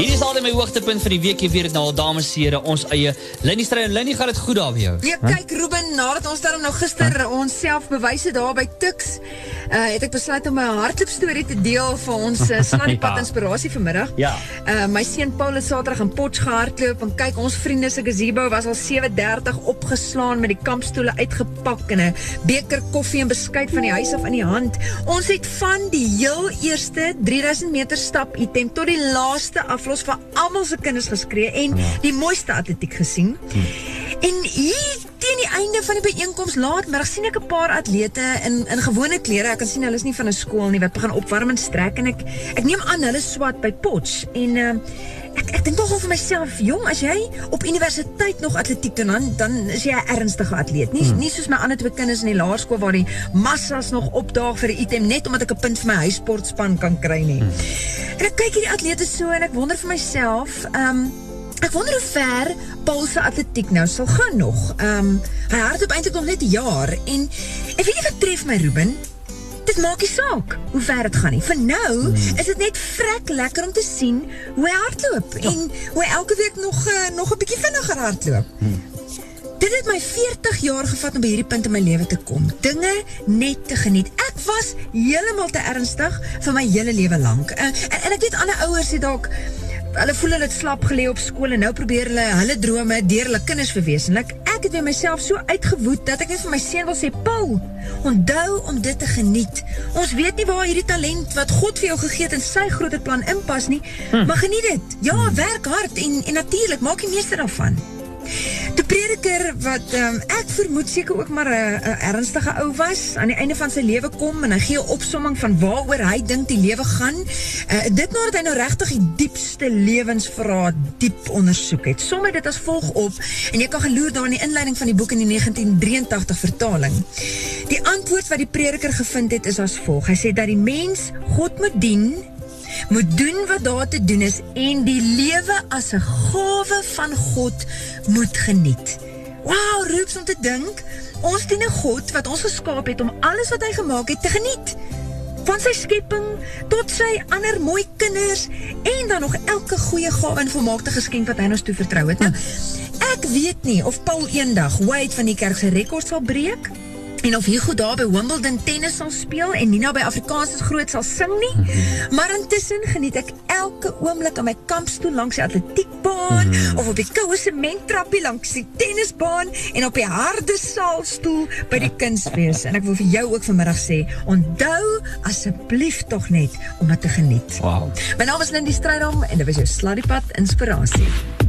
Hier is altyd my hoogtepunt vir die week. Weet dit nou dames en here, ons eie Lenny Stryd. Lenny, gaan dit goed daar by jou? Ja, kyk Ruben, nadat ons dan nou gister huh? onsself bewys het daar by Tux, uh, het ek besluit om 'n hardloop storie te deel vir ons uh, Snapchat ja. inspirasie vanmiddag. Ja. Uh, my seun Paul het Saterdag in Potch gehardloop en kyk ons vriende se gazebo was al 7:30 opgeslaan met die kampstoele uitgepak en 'n beker koffie en beskuit van die huis af in die hand. Ons het van die heel eerste 3000 meter stap item tot die laaste af los vir almal se kinders geskree en ja. die mooiste atletiek gesien. Hm. En hier einde van die byeenkoms laatmiddag sien ek 'n paar atlete in in gewone klere. Ek kan sien hulle is nie van 'n skool nie wat begin opwarm en strek en ek ek neem aan hulle swat by Potch en uh, ek ek dink tog vir myself, jong, as jy op universiteit nog atletiek doen dan dan is jy 'n ernstige atleet. Nie hmm. nie soos my ander twee kinders in die laerskool waar die massas nog opdaag vir 'n item net omdat ek 'n punt vir my huissportspan kan kry nie. Hmm. En ek kyk hierdie atlete so en ek wonder vir myself, ehm um, Ek wonder hoe ver Paul se atletiek nou sal gaan nog. Ehm um, hy hardloop eintlik nog net 'n jaar en ek weet nie wat tref my Ruben. Dit maak nie saak hoe ver dit gaan nie. Vir nou hmm. is dit net vrek lekker om te sien hoe hy hardloop ja. en hoe hy elke week nog uh, nog 'n bietjie vinniger hardloop. Hmm. Dit het my 40 jaar gevat om by hierdie punt in my lewe te kom. Dinge net te geniet. Ek was heeltemal te ernstig vir my hele lewe lank. Uh, en, en ek weet ander ouers het dalk hulle voel hulle het slap gelê op skool en nou probeer hulle hulle drome deur hulle kinders verwesenlik. Ek het by myself so uitgewoed dat ek net vir my seun wil sê, "Paul, onthou om dit te geniet. Ons weet nie waar hierdie talent wat God vir jou gegee het in sy groot plan inpas nie, hm. maar geniet dit. Ja, werk hard en en natuurlik maak die meeste daarvan." Die prediker wat um, ek vermoed seker ook maar 'n ernstige ou was, aan die einde van sy lewe kom en hy gee 'n opsomming van waaroor hy dink die lewe gaan. Uh, dit nadat hy nou regtig die diepste lewensvrae diep ondersoek het. Sommige dit as volg op en jy kan geloer daar in die inleiding van die boek in die 1983 vertaling. Die antwoord wat die prediker gevind het is as volg. Hy sê dat die mens God moet dien moet doen wat daar te doen is en die lewe as 'n gawe van God moet geniet. Wow, roeps om te dink, ons dien 'n God wat ons geskaap het om alles wat hy gemaak het te geniet. Van sy skepping tot sy ander mooi kinders en dan nog elke goeie gawe en volmaakte geskenk wat hy ons toe vertrou het. Nou, ek weet nie of Paul eendag Wade van die kerk se rekord sal breek nie en of Hugo daar by Wimbledon tennis sal speel en Nina by Afrikaans is groot sal sing nie. Mm -hmm. Maar intussen geniet ek elke oomblik aan my kampstoel langs die atletiekbaan mm -hmm. of op die koue sementtrappie langs die tennisbaan en op die harde saalstoel by die kunsfees. En ek wil vir jou ook vanmiddag sê, onthou asseblief tog net om dit te geniet. Wow. My naam is Lindy Strydom en dit was jou Sladdiepad inspirasie.